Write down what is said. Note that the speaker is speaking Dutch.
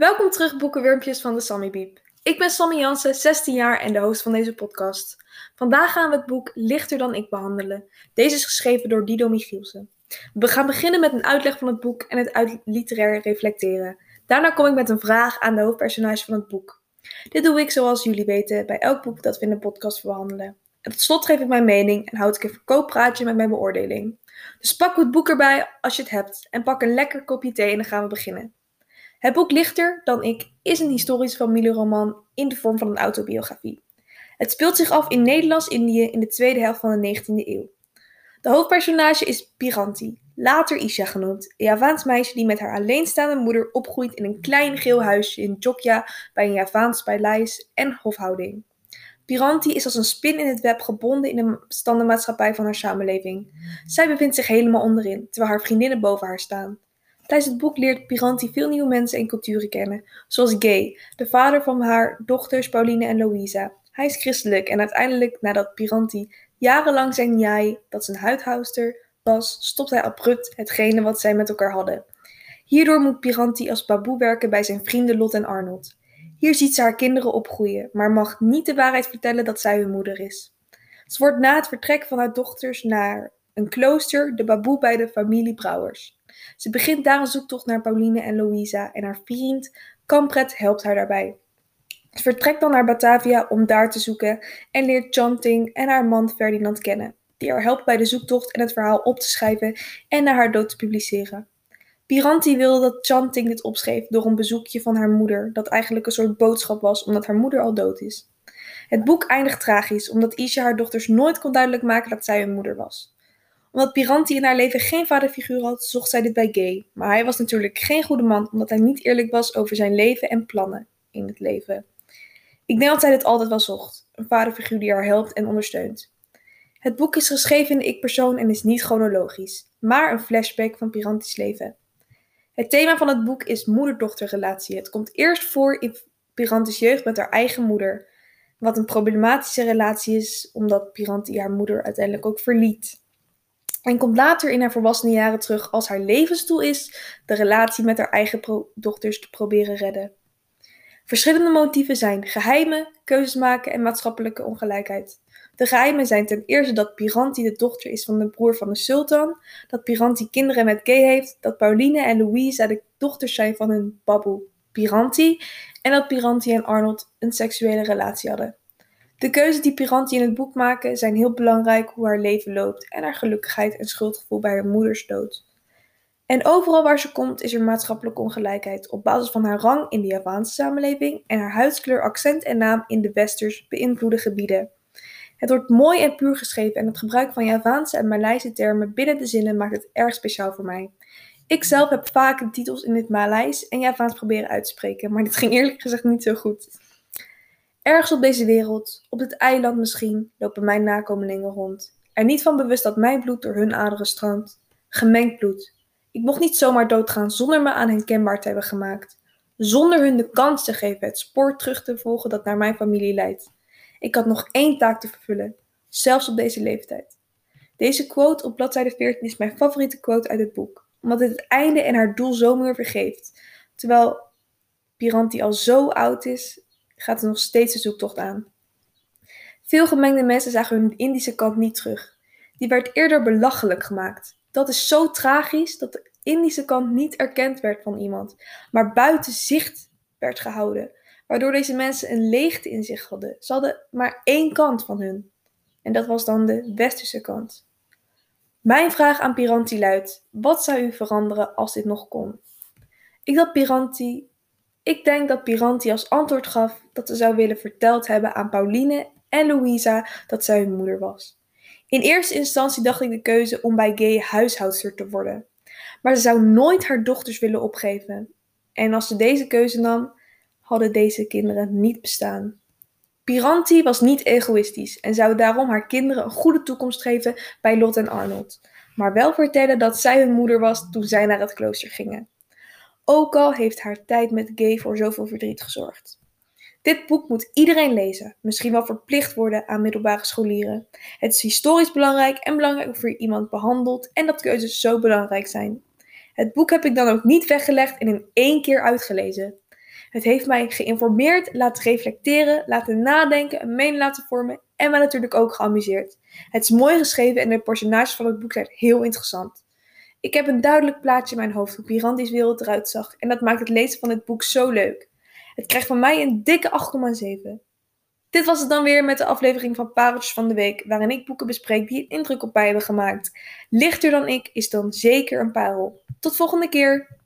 Welkom terug Boekenwurmpjes van de Sammy Biep. Ik ben Sammy Jansen, 16 jaar en de host van deze podcast. Vandaag gaan we het boek Lichter dan ik behandelen. Deze is geschreven door Dido Michielsen. We gaan beginnen met een uitleg van het boek en het literair reflecteren. Daarna kom ik met een vraag aan de hoofdpersonage van het boek. Dit doe ik zoals jullie weten bij elk boek dat we in de podcast behandelen. En tot slot geef ik mijn mening en houd ik een verkooppraatje met mijn beoordeling. Dus pak het boek erbij als je het hebt en pak een lekker kopje thee en dan gaan we beginnen. Het boek Lichter dan ik is een historisch familieroman in de vorm van een autobiografie. Het speelt zich af in Nederlands-Indië in de tweede helft van de 19e eeuw. De hoofdpersonage is Piranti, later Isha genoemd, een Javaans meisje die met haar alleenstaande moeder opgroeit in een klein geel huisje in Jogja bij een Javaans paleis en hofhouding. Piranti is als een spin in het web gebonden in de standenmaatschappij van haar samenleving. Zij bevindt zich helemaal onderin, terwijl haar vriendinnen boven haar staan. Tijdens het boek leert Piranti veel nieuwe mensen en culturen kennen, zoals Gay, de vader van haar dochters Pauline en Louisa. Hij is christelijk en uiteindelijk, nadat Piranti jarenlang zijn jij, dat zijn huidhouster, was, stopt hij abrupt hetgene wat zij met elkaar hadden. Hierdoor moet Piranti als baboe werken bij zijn vrienden Lot en Arnold. Hier ziet ze haar kinderen opgroeien, maar mag niet de waarheid vertellen dat zij hun moeder is. Ze wordt na het vertrek van haar dochters naar een klooster de baboe bij de familie Brouwers. Ze begint daar een zoektocht naar Pauline en Louisa en haar vriend Kampret helpt haar daarbij. Ze vertrekt dan naar Batavia om daar te zoeken en leert Chanting en haar man Ferdinand kennen, die haar helpen bij de zoektocht en het verhaal op te schrijven en na haar dood te publiceren. Piranti wilde dat Chanting dit opschreef door een bezoekje van haar moeder, dat eigenlijk een soort boodschap was omdat haar moeder al dood is. Het boek eindigt tragisch, omdat Isha haar dochters nooit kon duidelijk maken dat zij hun moeder was omdat Piranti in haar leven geen vaderfiguur had, zocht zij dit bij Gay. Maar hij was natuurlijk geen goede man, omdat hij niet eerlijk was over zijn leven en plannen in het leven. Ik denk dat zij dit altijd wel zocht: een vaderfiguur die haar helpt en ondersteunt. Het boek is geschreven in de ik-persoon en is niet chronologisch, maar een flashback van Piranti's leven. Het thema van het boek is moeder-dochterrelatie. Het komt eerst voor in Piranti's jeugd met haar eigen moeder, wat een problematische relatie is, omdat Piranti haar moeder uiteindelijk ook verliet. En komt later in haar volwassen jaren terug als haar levensdoel is de relatie met haar eigen dochters te proberen redden. Verschillende motieven zijn geheimen, keuzes maken en maatschappelijke ongelijkheid. De geheimen zijn ten eerste dat Piranti de dochter is van de broer van de sultan, dat Piranti kinderen met Gay heeft, dat Pauline en Louisa de dochters zijn van hun baboe Piranti en dat Piranti en Arnold een seksuele relatie hadden. De keuzes die Piranti in het boek maken zijn heel belangrijk hoe haar leven loopt en haar gelukkigheid en schuldgevoel bij haar moeders dood. En overal waar ze komt is er maatschappelijke ongelijkheid op basis van haar rang in de Javaanse samenleving en haar huidskleur, accent en naam in de westers beïnvloede gebieden. Het wordt mooi en puur geschreven en het gebruik van Javaanse en Maleise termen binnen de zinnen maakt het erg speciaal voor mij. Ik zelf heb vaak de titels in het Maleis en Javaans proberen uit te spreken, maar dit ging eerlijk gezegd niet zo goed. Ergens op deze wereld, op dit eiland misschien, lopen mijn nakomelingen rond. Er niet van bewust dat mijn bloed door hun aderen stroomt. Gemengd bloed. Ik mocht niet zomaar doodgaan zonder me aan hen kenbaar te hebben gemaakt. Zonder hun de kans te geven het spoor terug te volgen dat naar mijn familie leidt. Ik had nog één taak te vervullen, zelfs op deze leeftijd. Deze quote op bladzijde 14 is mijn favoriete quote uit het boek, omdat het het einde en haar doel zo vergeeft. Terwijl Piranti al zo oud is gaat er nog steeds de zoektocht aan. Veel gemengde mensen zagen hun Indische kant niet terug. Die werd eerder belachelijk gemaakt. Dat is zo tragisch dat de Indische kant niet erkend werd van iemand, maar buiten zicht werd gehouden, waardoor deze mensen een leegte in zich hadden. Ze hadden maar één kant van hun. En dat was dan de westerse kant. Mijn vraag aan Piranti luidt: wat zou u veranderen als dit nog kon? Ik dat Piranti ik denk dat Piranti als antwoord gaf dat ze zou willen verteld hebben aan Pauline en Louisa dat zij hun moeder was. In eerste instantie dacht ik de keuze om bij Gay huishoudster te worden. Maar ze zou nooit haar dochters willen opgeven. En als ze deze keuze nam, hadden deze kinderen niet bestaan. Piranti was niet egoïstisch en zou daarom haar kinderen een goede toekomst geven bij Lot en Arnold, maar wel vertellen dat zij hun moeder was toen zij naar het klooster gingen. Ook al heeft haar tijd met Gay voor zoveel verdriet gezorgd. Dit boek moet iedereen lezen, misschien wel verplicht worden aan middelbare scholieren. Het is historisch belangrijk en belangrijk je iemand behandelt en dat keuzes zo belangrijk zijn. Het boek heb ik dan ook niet weggelegd en in één keer uitgelezen. Het heeft mij geïnformeerd, laten reflecteren, laten nadenken, een mening laten vormen en mij natuurlijk ook geamuseerd. Het is mooi geschreven en de personages van het boek zijn heel interessant. Ik heb een duidelijk plaatje in mijn hoofd hoe Piranti's wereld eruit zag en dat maakt het lezen van het boek zo leuk. Het krijgt van mij een dikke 8,7. Dit was het dan weer met de aflevering van Pareltjes van de Week, waarin ik boeken bespreek die een indruk op mij hebben gemaakt. Lichter dan ik is dan zeker een parel. Tot volgende keer!